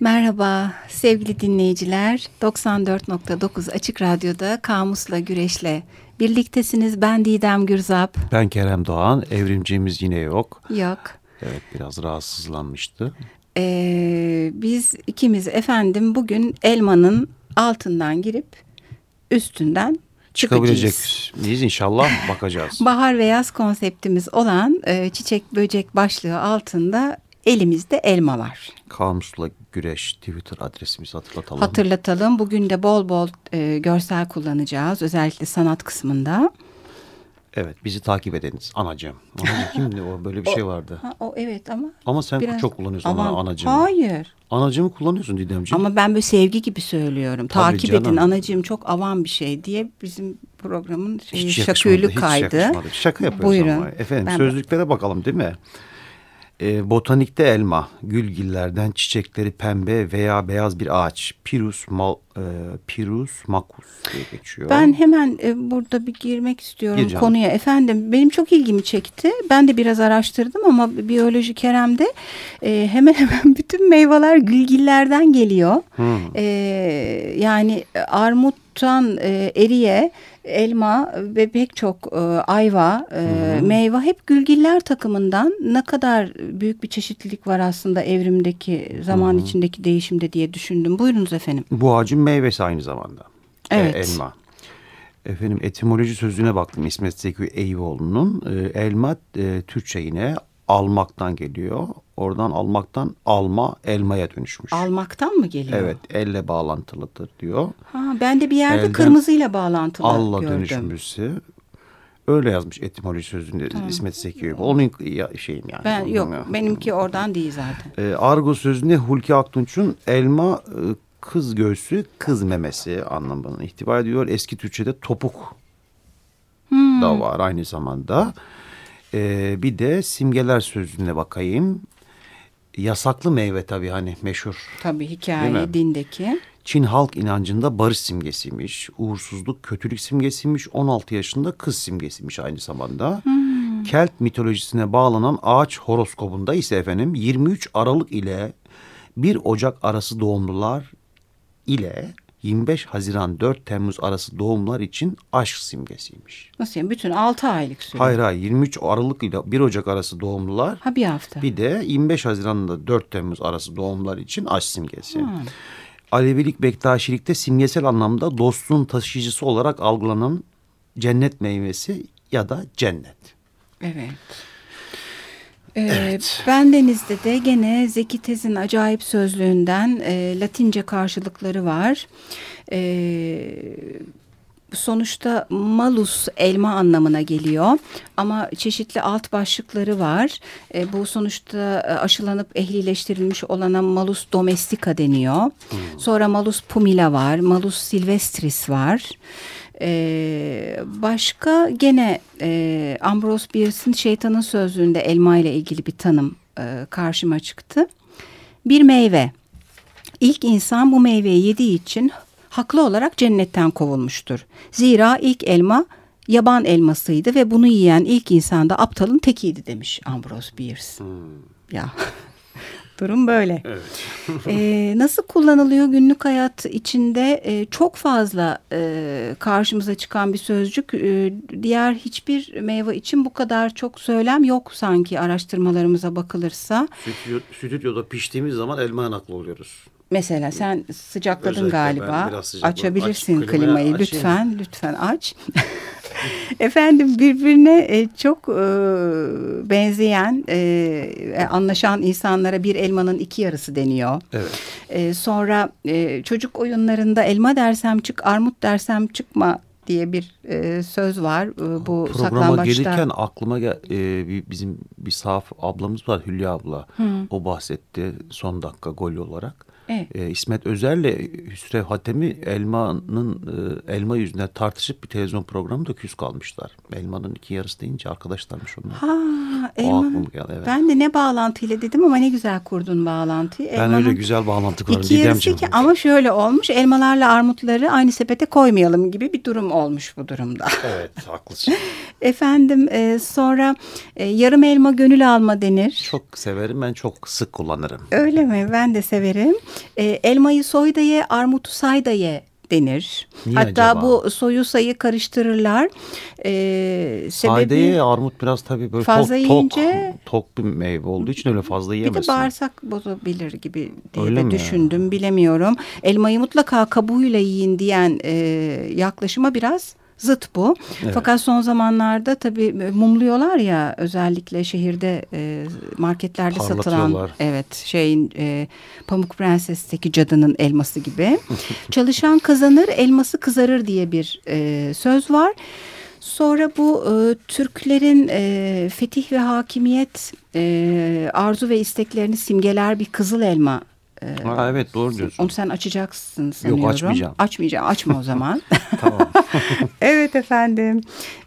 Merhaba sevgili dinleyiciler. 94.9 Açık Radyo'da Kamus'la Güreş'le birliktesiniz. Ben Didem Gürzap. Ben Kerem Doğan. Evrimcimiz yine yok. Yok. Evet biraz rahatsızlanmıştı. Ee, biz ikimiz efendim bugün elmanın altından girip üstünden Çıkabilecek miyiz inşallah bakacağız. Bahar ve yaz konseptimiz olan e, çiçek böcek başlığı altında elimizde elma var. Kamusla Güreş Twitter adresimizi hatırlatalım. Hatırlatalım. Bugün de bol bol e, görsel kullanacağız. Özellikle sanat kısmında. Evet bizi takip ediniz anacığım. Anacığım kimdi o böyle bir şey vardı. Ha, o evet ama. Ama sen biraz... çok kullanıyorsun ama, anacığım. Hayır. Anacığımı kullanıyorsun Didemciğim. Ama ben böyle sevgi gibi söylüyorum. Tabii takip canım. edin anacığım çok avam bir şey diye bizim programın şeyi, hiç şakülü yakışmadı, kaydı. Hiç yakışmadı. Şaka yapıyoruz Buyurun. ama. Efendim Ben- sözlüklere bakalım değil mi? Ee, botanikte elma, gülgillerden çiçekleri pembe veya beyaz bir ağaç. Pirus, mal, e, pirus macus diye geçiyor. Ben hemen e, burada bir girmek istiyorum Gir canım. konuya. Efendim benim çok ilgimi çekti. Ben de biraz araştırdım ama biyoloji Kerem'de e, hemen hemen bütün meyveler gülgillerden geliyor. Hmm. E, yani e, armuttan e, eriye, elma ve pek çok e, ayva, e, meyve hep gülgiller takımından ne kadar büyük bir çeşitlilik var aslında evrimdeki zaman içindeki değişimde diye düşündüm. Buyurunuz efendim. Bu ağacın meyvesi aynı zamanda. Evet. Ee, elma. Efendim etimoloji sözlüğüne baktım İsmet Zeki Eyüboğlu'nun. Ee, elma e, Türkçe yine almaktan geliyor. Oradan almaktan alma elmaya dönüşmüş. Almaktan mı geliyor? Evet elle bağlantılıdır diyor. Ha, ben de bir yerde Elden kırmızıyla bağlantılı Alla gördüm. dönüşmesi. Öyle yazmış etimoloji sözlüğünde İsmet Zeki. Onun şeyim yani. Ben yok Ya. benimki oradan değil zaten. Ee, Argo sözünde Hulki Aktunç'un elma e, kız göğsü kız memesi anlamına ihtiva ediyor. Eski Türkçe'de topuk Hmm. da var aynı zamanda. Ee, bir de simgeler sözlüğüne bakayım. Yasaklı meyve tabii hani meşhur. Tabii hikaye dindeki. Çin halk inancında barış simgesiymiş. Uğursuzluk, kötülük simgesiymiş. 16 yaşında kız simgesiymiş aynı zamanda. Kelt mitolojisine bağlanan ağaç horoskobunda ise efendim 23 Aralık ile 1 Ocak arası doğumlular ile 25 Haziran 4 Temmuz arası doğumlar için aşk simgesiymiş. Nasıl yani bütün 6 aylık süre. Hayır hayır 23 Aralık ile 1 Ocak arası doğumlular Ha bir hafta. bir de 25 Haziran'da 4 Temmuz arası doğumlar için aşk simgesi. Alevilik Bektaşilikte simgesel anlamda dostluğun taşıyıcısı olarak algılanan cennet meyvesi ya da cennet. Evet. Ee, Bendeniz'de de gene Zeki Tez'in acayip sözlüğünden e, Latince karşılıkları var. Ee, sonuçta malus elma anlamına geliyor ama çeşitli alt başlıkları var. E, bu sonuçta e, aşılanıp ehlileştirilmiş olana malus domestica deniyor. Sonra malus pumila var, malus silvestris var. Ee, başka gene e, Ambrose Bierce'in Şeytanın Sözlüğünde elma ile ilgili bir tanım e, karşıma çıktı. Bir meyve. İlk insan bu meyveyi yediği için haklı olarak cennetten kovulmuştur. Zira ilk elma yaban elmasıydı ve bunu yiyen ilk insan da aptalın tekiydi demiş Ambrose Bierce. Ya durum böyle. Ee, nasıl kullanılıyor günlük hayat içinde e, çok fazla e, karşımıza çıkan bir sözcük. E, diğer hiçbir meyve için bu kadar çok söylem yok sanki araştırmalarımıza bakılırsa. Stüdyo, stüdyoda piştiğimiz zaman elma naklı oluyoruz. Mesela sen sıcakladın Özellikle galiba. biraz. Açabilirsin Aç, klimayı açayım. lütfen. Lütfen aç. Efendim birbirine e, çok e, benzeyen, e, anlaşan insanlara bir elmanın iki yarısı deniyor. Evet. E, sonra e, çocuk oyunlarında elma dersem çık, armut dersem çıkma diye bir e, söz var. E, bu Programa saklambaçta. gelirken aklıma gel, e, bizim bir sahaf ablamız var Hülya abla. O bahsetti son dakika gol olarak. Evet. E, İsmet Özer'le Hüsrev Hatemi elmanın e, elma yüzünden tartışıp bir televizyon programında küs kalmışlar. Elmanın iki yarısı deyince arkadaşlarmış onlar. Ha elmanın. Geldi, evet. Ben de ne bağlantıyla dedim ama ne güzel kurdun bağlantıyı. Ben elmanın öyle güzel bağlantı kurarım. İki yarısı ki ama şöyle olmuş elmalarla armutları aynı sepete koymayalım gibi bir durum olmuş bu durumda. Evet haklısın. Efendim e, sonra e, yarım elma gönül alma denir. Çok severim ben çok sık kullanırım. Öyle mi? Ben de severim. E, elmayı soy da ye, armutu say da ye denir. Niye Hatta acaba? bu soyu sayı karıştırırlar. Ee, sebebi armut biraz tabii böyle fazla tok, yiyince, tok, tok bir meyve olduğu için öyle fazla yiyemezsin. Bir de bağırsak bozabilir gibi diye öyle de düşündüm bilemiyorum. Elmayı mutlaka kabuğuyla yiyin diyen e, yaklaşıma biraz zıt bu. Evet. Fakat son zamanlarda tabii mumluyorlar ya özellikle şehirde e, marketlerde satılan evet şeyin e, Pamuk Prenses'teki cadının elması gibi. Çalışan kazanır, elması kızarır diye bir e, söz var. Sonra bu e, Türklerin e, fetih ve hakimiyet e, arzu ve isteklerini simgeler bir kızıl elma ee, ha, evet doğru diyorsun. Onu sen açacaksın sanıyorum. Yok açmayacağım. Açmayacağım. Açma o zaman. tamam. evet efendim.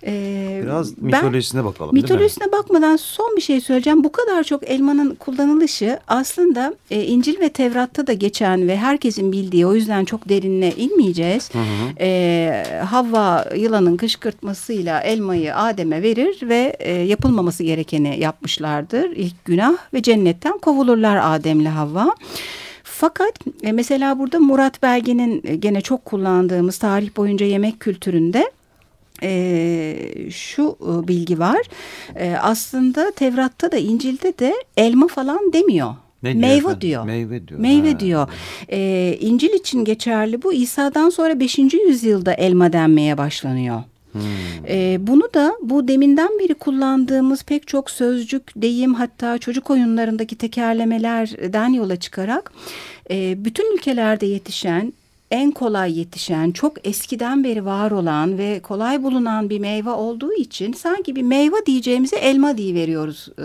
Ee, Biraz mitolojisine ben, bakalım Mitolojisine bakmadan son bir şey söyleyeceğim. Bu kadar çok elmanın kullanılışı aslında e, İncil ve Tevrat'ta da geçen ve herkesin bildiği o yüzden çok derinine inmeyeceğiz. Hı hı. E, Havva yılanın kışkırtmasıyla elmayı Adem'e verir ve e, yapılmaması gerekeni yapmışlardır. İlk günah ve cennetten kovulurlar Adem'le Havva. Fakat e, mesela burada Murat Belge'nin e, gene çok kullandığımız tarih boyunca yemek kültüründe e, şu e, bilgi var. E, aslında Tevrat'ta da İncil'de de elma falan demiyor. Ne meyve diyor, diyor. Meyve diyor. Meyve ha. diyor. Ee, İncil için geçerli bu. İsa'dan sonra 5. yüzyılda elma denmeye başlanıyor. Hmm. E, bunu da bu deminden beri kullandığımız pek çok sözcük, deyim hatta çocuk oyunlarındaki tekerlemelerden yola çıkarak e, bütün ülkelerde yetişen en kolay yetişen, çok eskiden beri var olan ve kolay bulunan bir meyve olduğu için sanki bir meyve diyeceğimize elma diye veriyoruz e,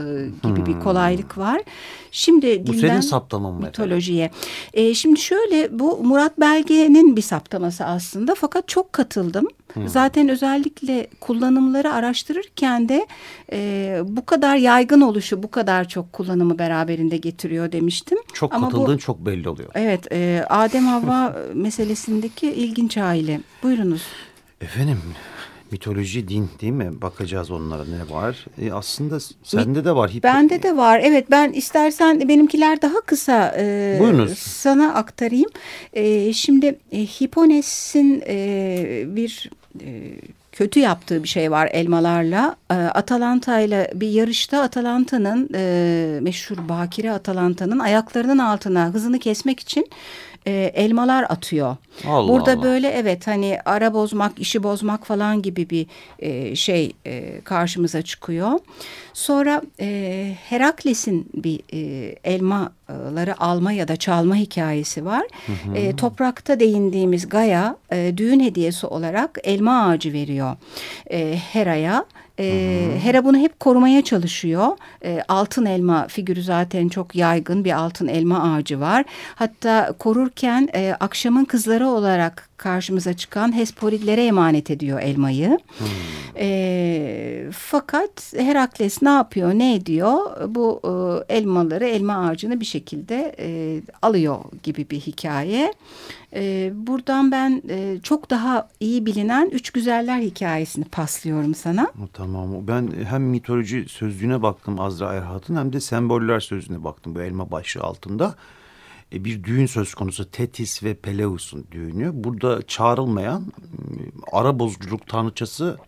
gibi hmm. bir kolaylık var. Şimdi bu senin saptaman mı mitolojiye. E, şimdi şöyle bu Murat Belge'nin bir saptaması aslında fakat çok katıldım. Hmm. Zaten özellikle kullanımları araştırırken de e, bu kadar yaygın oluşu, bu kadar çok kullanımı beraberinde getiriyor demiştim. Çok Ama katıldığın bu, çok belli oluyor. Evet, e, Adem Havva meselesindeki ilginç aile. Buyurunuz. Efendim, mitoloji, din değil mi? Bakacağız onlara ne var. E, aslında sende de var. Hipo... Bende de var. Evet ben istersen benimkiler daha kısa e, Buyurunuz. sana aktarayım. E, şimdi e, Hipones'in e, bir e, kötü yaptığı bir şey var elmalarla. E, Atalanta ile bir yarışta Atalanta'nın e, meşhur Bakire Atalanta'nın ayaklarının altına hızını kesmek için e, elmalar atıyor. Allah Burada Allah. böyle evet hani ara bozmak, işi bozmak falan gibi bir e, şey e, karşımıza çıkıyor. Sonra e, Herakles'in bir e, elmaları alma ya da çalma hikayesi var. Hı hı. E, toprakta değindiğimiz Gaya e, düğün hediyesi olarak elma ağacı veriyor e, Hera'ya. E, Hera bunu hep korumaya çalışıyor. E, altın elma figürü zaten çok yaygın bir altın elma ağacı var. Hatta korurken e, akşamın kızları olarak karşımıza çıkan Hesporidlere emanet ediyor elmayı. Hmm. E, fakat Herakles ne yapıyor, ne ediyor? Bu e, elmaları, elma ağacını bir şekilde e, alıyor gibi bir hikaye. E, buradan ben e, çok daha iyi bilinen Üç Güzeller hikayesini paslıyorum sana. Tamam. Ben hem mitoloji sözlüğüne baktım Azra Erhat'ın hem de semboller sözlüğüne baktım bu elma başlığı altında. E, bir düğün söz konusu Tetis ve Peleus'un düğünü. Burada çağrılmayan ara bozculuk tanrıçası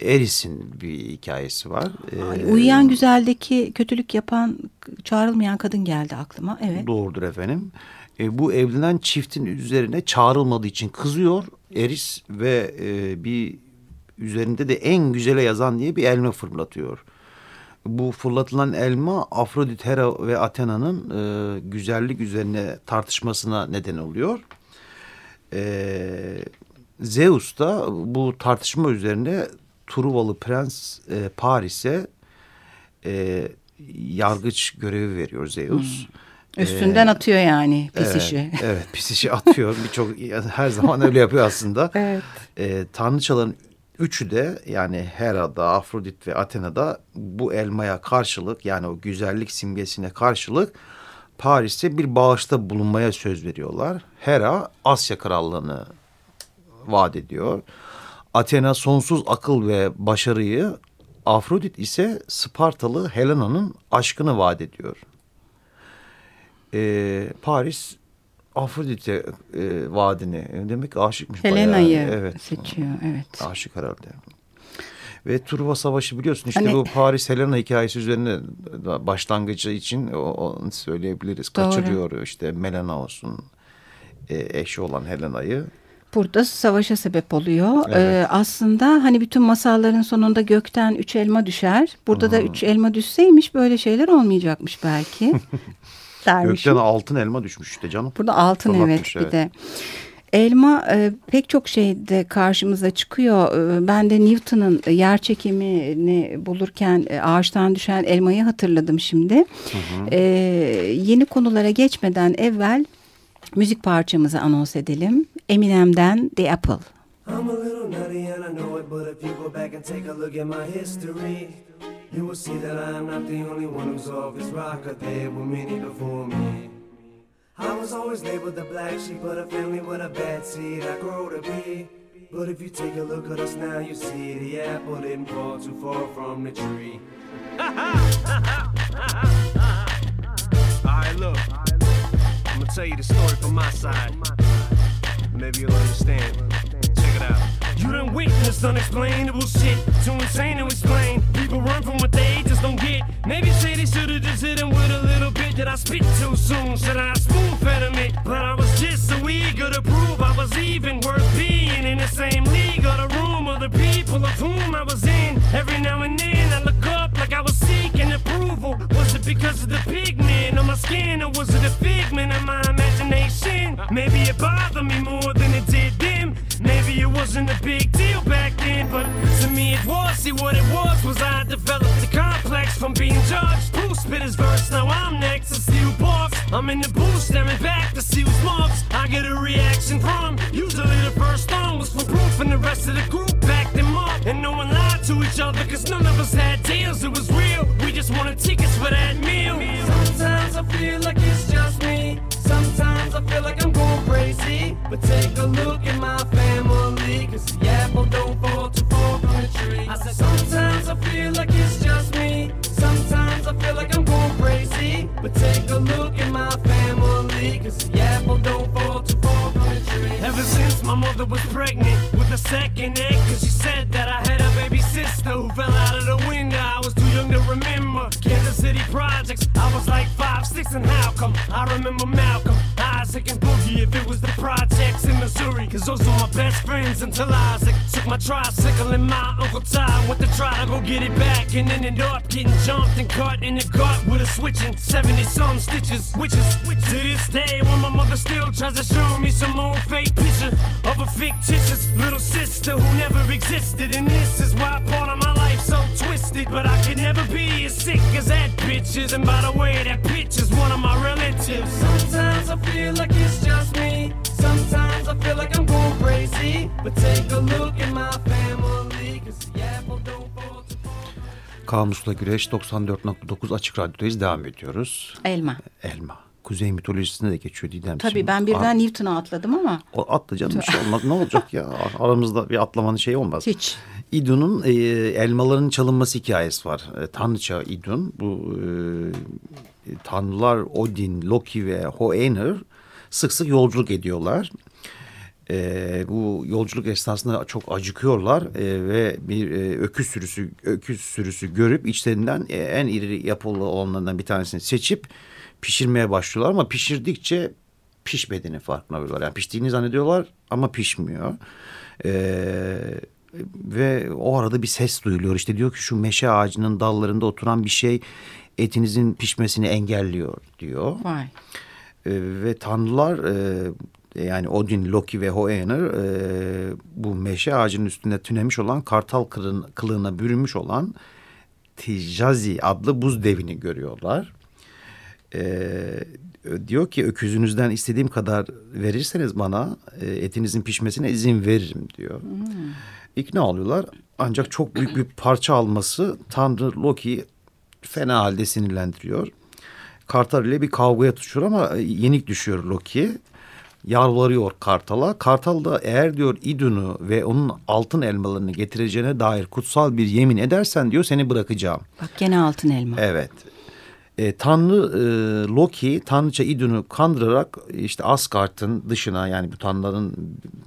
Eris'in bir hikayesi var. Ay, ee, uyuyan güzeldeki kötülük yapan çağrılmayan kadın geldi aklıma. Evet. Doğrudur efendim. E, bu evlenen çiftin üzerine çağrılmadığı için kızıyor Eris ve e, bir üzerinde de en güzele yazan diye bir elma fırlatıyor bu fırlatılan elma Afrodit, Hera ve Athena'nın e, güzellik üzerine tartışmasına neden oluyor. E, Zeus da bu tartışma üzerine Truvalı Prens e, Paris'e e, yargıç görevi veriyor Zeus. Hmm. Üstünden ee, atıyor yani pis evet, işi. Evet pis işi atıyor. Birçok her zaman öyle yapıyor aslında. evet. Ee, tanrıçaların üçü de yani Hera'da, Afrodit ve Athena'da bu elmaya karşılık yani o güzellik simgesine karşılık Paris'te bir bağışta bulunmaya söz veriyorlar. Hera Asya krallığını vaat ediyor. Athena sonsuz akıl ve başarıyı, Afrodit ise Spartalı Helena'nın aşkını vaat ediyor. Ee, Paris Afrodit'e e, vaadini demek aşıkmış. Helena'yı evet. seçiyor evet. Aşık herhalde. Ve Truva Savaşı biliyorsun işte hani, bu Paris Helena hikayesi üzerine başlangıcı için onu söyleyebiliriz. Doğru. Kaçırıyor işte Menelaus'un e, eşi olan Helena'yı. Burada savaşa sebep oluyor. Evet. Ee, aslında hani bütün masalların sonunda gökten üç elma düşer. Burada hmm. da üç elma düşseymiş böyle şeyler olmayacakmış belki. Gökten altın elma düşmüş işte canım. Burada altın evet, evet bir de. Elma e, pek çok şeyde karşımıza çıkıyor. E, ben de Newton'un yer çekimini bulurken e, ağaçtan düşen elmayı hatırladım şimdi. Hı hı. E, yeni konulara geçmeden evvel müzik parçamızı anons edelim. Eminem'den The Apple. I'm a little nutty and I know it, but if you go back and take a look at my history, you will see that I am not the only one who's off his rocker. There were many before me. I was always labeled the black sheep of the family with a bad seed I grow to be. But if you take a look at us now, you see the apple didn't fall too far from the tree. Alright, look. I'm gonna tell you the story from my side. Maybe you'll understand. Check it out. You done witnessed unexplainable shit. Too insane to explain. People run from what they just don't get. Maybe say they should've just hit him with a little bit. Did I spit too soon? Should I spoon fed him it? But I was just so eager to prove I was even worth being in the same league or the room of the people of whom I was in. Every now and then I look up like I was seeking approval. Was it because of the pigment on my skin or was it a figment of my imagination? Maybe it bothered me more wasn't a big deal back then, but to me it was. See what it was was I developed a complex from being judged. Who spit his verse? Now I'm next to who barks. I'm in the booth staring back to see who's marks. I get a reaction from. Usually the first song was for proof, and the rest of the group backed them up. And no one lied to each other, cause none of us had deals. It was real. We just wanted tickets for that meal. Sometimes I feel like it's just me. Sometimes I feel like I'm going crazy. But take a look was pregnant with a second egg, cause she said that I had a baby sister who fell out of the window. I was too young to remember. Kansas City projects, I was like five, six, and how come? I remember Malcolm, Isaac, and Boogie if it was the projects in Missouri. Cause those were my best friends until Isaac took my tricycle and my Uncle Ty went to try to go get it back and ended up getting jumped and cut in the gut with a switch and 70 some stitches. Which is to this day when my mother still tries to show me some old fake a fictitious little sister who never existed. And this is why part of my life so twisted. But I could never be as sick as that bitch is. And by the way, that bitch is one of my relatives. Sometimes I feel like it's just me. Sometimes I feel like I'm going crazy. But take a look at my family. Cause the apple don't fall Kamusla Güreş 94.9 Açık Radyo'dayız. Devam ediyoruz. Elma. Elma. Kuzey mitolojisinde de geçiyor Didem. Tabii ben birden Newton'a atladım ama. O atla canım bir şey olmaz. ne olacak ya? Aramızda bir atlamanın şeyi olmaz. Hiç. İdun'un e, elmaların çalınması hikayesi var. E, Tanrıça İdun. Bu e, tanrılar Odin, Loki ve Hoenir sık sık yolculuk ediyorlar. E, bu yolculuk esnasında çok acıkıyorlar e, ve bir e, öküz sürüsü öküz sürüsü görüp içlerinden e, en iri yapılı olanlardan bir tanesini seçip pişirmeye başlıyorlar ama pişirdikçe pişmediğini farkına varıyorlar. Yani piştiğini zannediyorlar ama pişmiyor. Ee, ve o arada bir ses duyuluyor. İşte diyor ki şu meşe ağacının dallarında oturan bir şey etinizin pişmesini engelliyor diyor. Vay. Ee, ve tanrılar e, yani Odin, Loki ve Hoenir e, bu meşe ağacının üstünde tünemiş olan kartal kılığına, bürünmüş olan Tijazi adlı buz devini görüyorlar e, diyor ki öküzünüzden istediğim kadar verirseniz bana e, etinizin pişmesine izin veririm diyor. Hmm. ikna oluyorlar. Ancak çok büyük bir parça alması Tanrı Loki'yi fena halde sinirlendiriyor. Kartal ile bir kavgaya tutuşuyor ama yenik düşüyor Loki yalvarıyor Kartal'a. Kartal da eğer diyor İdun'u ve onun altın elmalarını getireceğine dair kutsal bir yemin edersen diyor seni bırakacağım. Bak gene altın elma. Evet e, Tanrı e, Loki Tanrıça Idun'u kandırarak işte Asgard'ın dışına yani bu tanrıların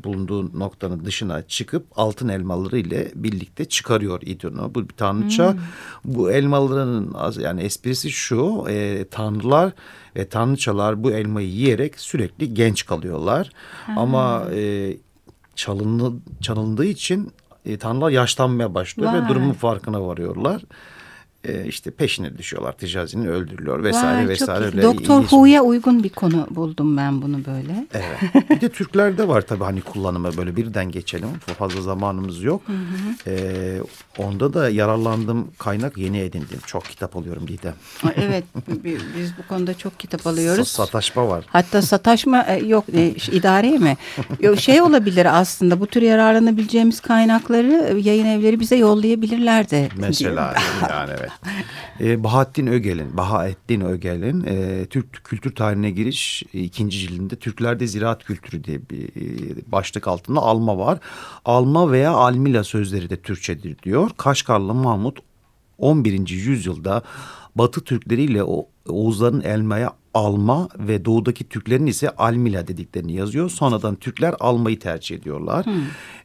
bulunduğu noktanın dışına çıkıp altın elmaları ile birlikte çıkarıyor Idun'u. Bu bir tanrıça hmm. bu elmaların yani esprisi şu e, tanrılar ve tanrıçalar bu elmayı yiyerek sürekli genç kalıyorlar. Hmm. Ama e, çalındı, çalındığı için e, tanrılar yaşlanmaya başlıyor Vay. ve durumun farkına varıyorlar e, işte peşine düşüyorlar. Ticazini öldürülüyor vesaire Vay, vesaire. Doktor Who'ya uygun bir konu buldum ben bunu böyle. Evet. Bir de Türklerde var tabii hani kullanımı böyle birden geçelim. Fazla zamanımız yok. Hı hı. E, onda da yararlandığım kaynak yeni edindim. Çok kitap alıyorum Didem. Evet biz bu konuda çok kitap alıyoruz. Sataşma var. Hatta sataşma e, yok e, idare mi? Şey olabilir aslında bu tür yararlanabileceğimiz kaynakları yayın evleri bize yollayabilirler de. Mesela yani evet. E, Bahattin Ögel'in, Bahattin Ögel'in e, Türk kültür tarihine giriş e, ikinci cildinde Türklerde ziraat kültürü diye bir e, başlık altında alma var. Alma veya almila sözleri de Türkçedir diyor. Kaşgarlı Mahmut 11. yüzyılda Batı Türkleri ile Oğuzların elmaya alma ve doğudaki Türklerin ise almila dediklerini yazıyor. Sonradan Türkler almayı tercih ediyorlar. Hmm.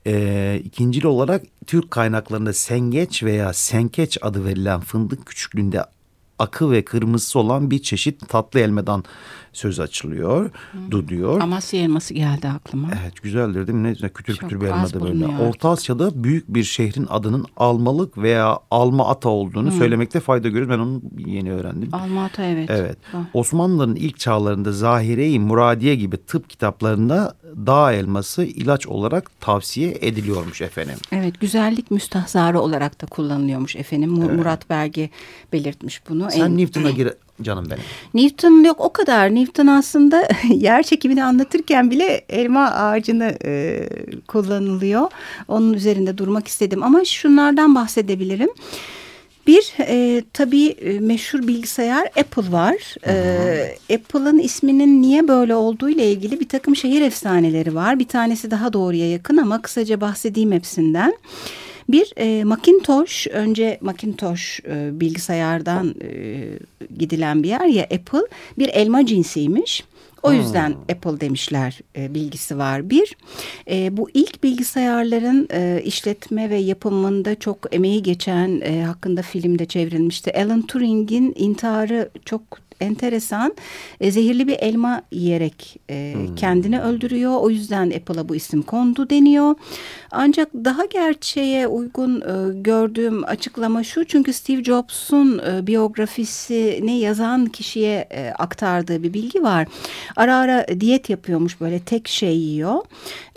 Ee, ikincil olarak Türk kaynaklarında sengeç veya senkeç adı verilen fındık küçüklüğünde akı ve kırmızısı olan bir çeşit tatlı elmadan söz açılıyor. Hmm. Du diyor. Amasya elması geldi aklıma. Evet güzeldir değil mi? Ne güzel kütür Çok kütür bir elma böyle. Orta Asya'da büyük bir şehrin adının Almalık veya Alma Ata olduğunu hmm. söylemekte fayda görüyoruz. Ben onu yeni öğrendim. Alma Ata evet. Evet. Ha. Osmanlıların ilk çağlarında Zahire-i Muradiye gibi tıp kitaplarında dağ elması ilaç olarak tavsiye ediliyormuş efendim. Evet güzellik müstahzarı olarak da kullanılıyormuş efendim. Evet. Murat Belge belirtmiş bunu. Sen en... Newton'a gir canım benim. Newton yok o kadar. Newton aslında yer çekimini anlatırken bile elma ağacını e, kullanılıyor. Onun üzerinde durmak istedim ama şunlardan bahsedebilirim. Bir e, tabii e, meşhur bilgisayar Apple var. E, Apple'ın isminin niye böyle olduğu ile ilgili bir takım şehir efsaneleri var. Bir tanesi daha doğruya yakın ama kısaca bahsedeyim hepsinden. Bir e, Macintosh önce Macintosh e, bilgisayardan e, gidilen bir yer ya Apple bir elma cinsiymiş. O yüzden hmm. Apple demişler e, bilgisi var. Bir, e, bu ilk bilgisayarların e, işletme ve yapımında çok emeği geçen e, hakkında filmde çevrilmişti. Alan Turing'in intiharı çok enteresan. E, zehirli bir elma yiyerek e, hmm. kendini öldürüyor. O yüzden Apple'a bu isim kondu deniyor. Ancak daha gerçeğe uygun e, gördüğüm açıklama şu. Çünkü Steve Jobs'un e, biyografisini yazan kişiye e, aktardığı bir bilgi var. Ara ara diyet yapıyormuş böyle tek şey yiyor.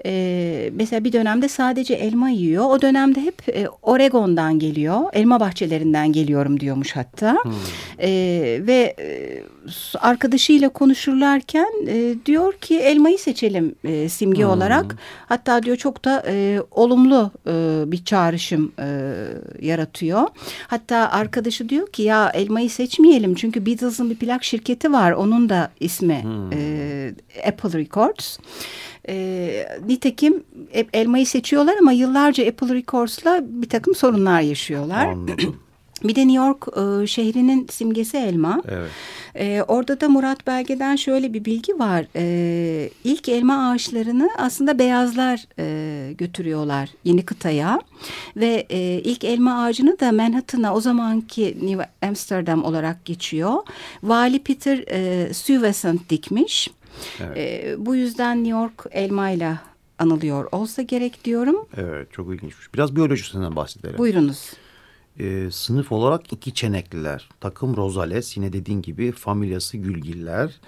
E, mesela bir dönemde sadece elma yiyor. O dönemde hep e, Oregon'dan geliyor. Elma bahçelerinden geliyorum diyormuş hatta. Hmm. E, ve e, arkadaşıyla konuşurlarken e, diyor ki elmayı seçelim e, simge hmm. olarak. Hatta diyor çok da e, olumlu e, bir çağrışım e, yaratıyor. Hatta arkadaşı diyor ki ya elmayı seçmeyelim çünkü Beatles'ın bir plak şirketi var. Onun da ismi hmm. e, Apple Records. E, nitekim elmayı seçiyorlar ama yıllarca Apple Records'la bir takım sorunlar yaşıyorlar. Anladım. Bir de New York e, şehrinin simgesi elma. Evet. E, orada da Murat Belge'den şöyle bir bilgi var. E, ilk elma ağaçlarını aslında beyazlar e, götürüyorlar yeni kıtaya. Ve e, ilk elma ağacını da Manhattan'a o zamanki New Amsterdam olarak geçiyor. Vali Peter e, Stuyvesant dikmiş. Evet. E, bu yüzden New York elmayla anılıyor olsa gerek diyorum. Evet çok ilginçmiş. Biraz biyolojisinden bahsedelim. Buyurunuz e, sınıf olarak iki çenekliler. Takım Rozales yine dediğin gibi familyası Gülgiller.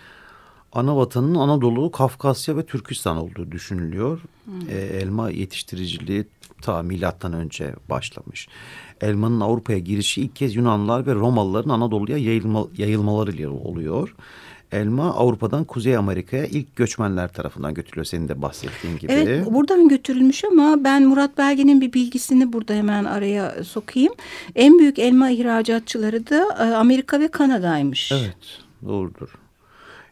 Ana vatanının Anadolu, Kafkasya ve Türkistan olduğu düşünülüyor. Hmm. E, elma yetiştiriciliği ta milattan önce başlamış. Elmanın Avrupa'ya girişi ilk kez Yunanlılar ve Romalıların Anadolu'ya yayılma, yayılmalarıyla oluyor. Elma Avrupa'dan Kuzey Amerika'ya ilk göçmenler tarafından götürülüyor senin de bahsettiğin gibi. Evet buradan götürülmüş ama ben Murat Belge'nin bir bilgisini burada hemen araya sokayım. En büyük elma ihracatçıları da e, Amerika ve Kanada'ymış. Evet doğrudur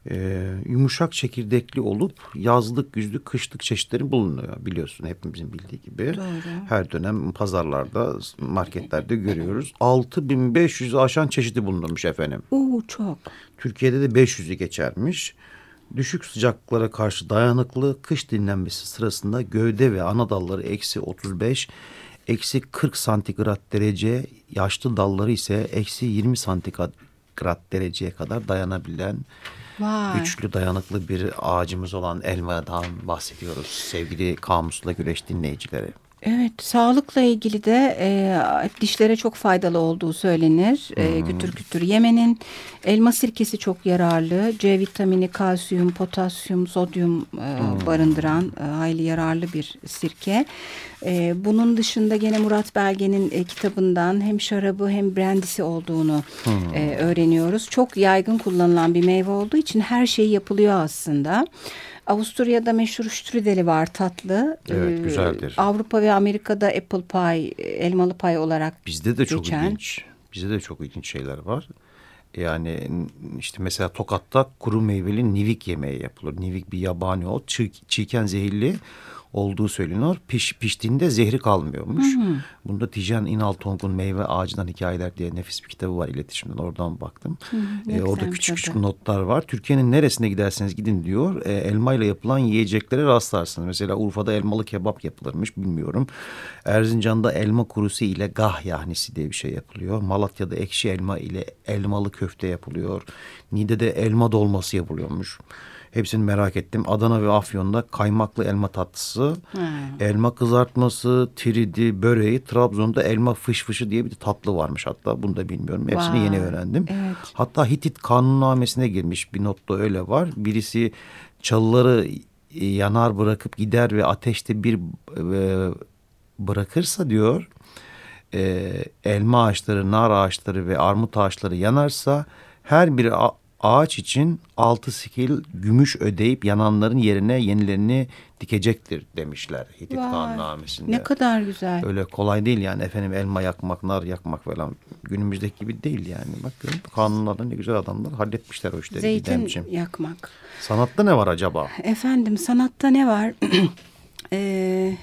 e, yumuşak çekirdekli olup yazlık, güzlük, kışlık çeşitleri bulunuyor biliyorsun hepimizin bildiği gibi. Doğru. Her dönem pazarlarda, marketlerde görüyoruz. 6500'ü aşan çeşidi bulunurmuş efendim. Oo çok. Türkiye'de de 500'ü geçermiş. Düşük sıcaklıklara karşı dayanıklı kış dinlenmesi sırasında gövde ve ana dalları eksi 35, eksi 40 santigrat derece, yaşlı dalları ise eksi 20 santigrat dereceye kadar dayanabilen Vay. güçlü dayanıklı bir ağacımız olan elmadan bahsediyoruz sevgili kamusla güreş dinleyicileri. Evet, sağlıkla ilgili de e, dişlere çok faydalı olduğu söylenir. E, hmm. Gütür gütür yemenin elma sirkesi çok yararlı. C vitamini, kalsiyum, potasyum, sodyum e, hmm. barındıran e, hayli yararlı bir sirke. E, bunun dışında gene Murat Belge'nin e, kitabından hem şarabı hem brandisi olduğunu hmm. e, öğreniyoruz. Çok yaygın kullanılan bir meyve olduğu için her şey yapılıyor aslında. Avusturya'da meşhur strudeli var tatlı. Evet ee, güzeldir. Avrupa ve Amerika'da apple pie, elmalı pay olarak Bizde de çok geçen. ilginç. Bizde de çok ilginç şeyler var. Yani işte mesela Tokat'ta kuru meyveli nivik yemeği yapılır. Nivik bir yabani ot, çiğ, çiğken zehirli olduğu söyleniyor. Piş, piştiğinde zehri kalmıyormuş. Hı hı. Bunda Tijan İnal Tong'un Meyve Ağacından Hikayeler diye nefis bir kitabı var iletişimden. Oradan baktım. Hı, ee, orada küçük küçük notlar var. Türkiye'nin neresine giderseniz gidin diyor. E, elma ile yapılan yiyeceklere rastlarsınız. Mesela Urfa'da elmalı kebap yapılırmış bilmiyorum. Erzincan'da elma kurusu ile gah yahnisi diye bir şey yapılıyor. Malatya'da ekşi elma ile elmalı köfte yapılıyor. Niğde'de elma dolması yapılıyormuş. Hepsini merak ettim. Adana ve Afyon'da kaymaklı elma tatlısı, hmm. elma kızartması, tridi, böreği, Trabzon'da elma fışfışı diye bir tatlı varmış hatta. Bunu da bilmiyorum. Hepsini wow. yeni öğrendim. Evet. Hatta Hitit kanunnamesine girmiş bir notta öyle var. Birisi çalıları yanar bırakıp gider ve ateşte bir e, bırakırsa diyor e, elma ağaçları, nar ağaçları ve armut ağaçları yanarsa her bir ağaç için altı sikil gümüş ödeyip yananların yerine yenilerini dikecektir demişler Hitit kanunnamesinde. Ne kadar güzel. Öyle kolay değil yani efendim elma yakmak, nar yakmak falan günümüzdeki gibi değil yani. Bakın kanunlarda ne güzel adamlar halletmişler o işleri. Zeytin yakmak. Sanatta ne var acaba? Efendim sanatta ne var? e,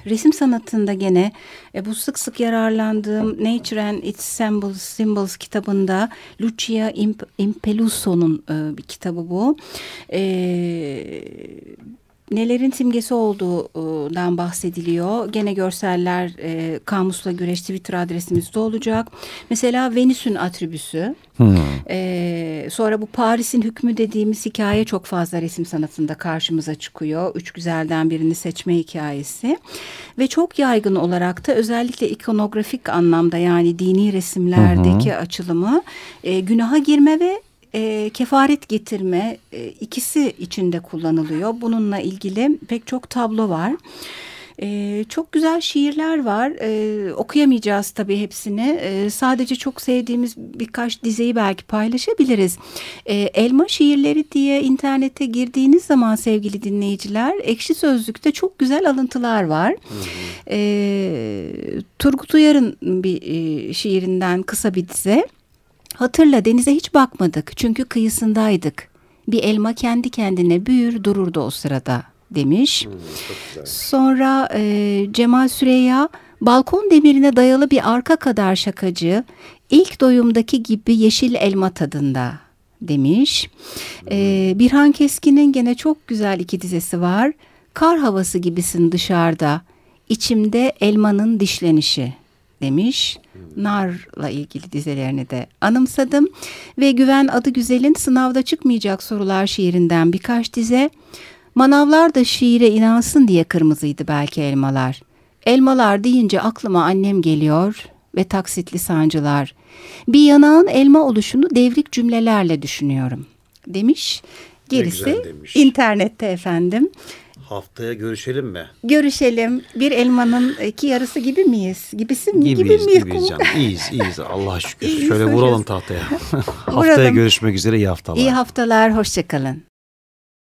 resim sanatında gene e, bu sık sık yararlandığım Nature and Its Symbols, Symbols kitabında Lucia Imp Impeluso'nun e, bir kitabı bu. E, nelerin simgesi olduğundan bahsediliyor. Gene görseller e, Kamusla Güreş Twitter adresimizde olacak. Mesela Venüs'ün atribüsü. Hmm. E, sonra bu Paris'in hükmü dediğimiz hikaye çok fazla resim sanatında karşımıza çıkıyor. Üç güzelden birini seçme hikayesi. Ve çok yaygın olarak da özellikle ikonografik anlamda yani dini resimlerdeki hmm. açılımı e, günaha girme ve e, kefaret getirme e, ikisi içinde kullanılıyor. Bununla ilgili pek çok tablo var. Ee, çok güzel şiirler var. Ee, okuyamayacağız tabii hepsini. Ee, sadece çok sevdiğimiz birkaç dizeyi belki paylaşabiliriz. Ee, Elma şiirleri diye internete girdiğiniz zaman sevgili dinleyiciler ekşi sözlükte çok güzel alıntılar var. Ee, Turgut Uyar'ın bir e, şiirinden kısa bir dize. Hatırla denize hiç bakmadık çünkü kıyısındaydık. Bir elma kendi kendine büyür dururdu o sırada demiş. Hmm, Sonra e, Cemal Süreyya balkon demirine dayalı bir arka kadar şakacı ilk doyumdaki gibi yeşil elma tadında demiş. Hmm. E, Birhan Keskin'in gene çok güzel iki dizesi var. Kar havası gibisin dışarıda içimde elmanın dişlenişi demiş. Nar'la ilgili dizelerini de anımsadım. Ve Güven Adı Güzel'in Sınavda Çıkmayacak Sorular şiirinden birkaç dize. Manavlar da şiire inansın diye kırmızıydı belki elmalar. Elmalar deyince aklıma annem geliyor ve taksitli sancılar. Bir yanağın elma oluşunu devrik cümlelerle düşünüyorum demiş. Gerisi demiş. internette efendim. Haftaya görüşelim mi? Görüşelim. Bir elmanın iki yarısı gibi miyiz? Gibisi mi? Gibiyiz, gibi miyiz? gibiyiz canım. İyiyiz, iyiyiz. Allah'a şükür. İyiyiz Şöyle hocam. vuralım tahtaya. Haftaya görüşmek üzere. iyi haftalar. İyi haftalar. Hoşçakalın.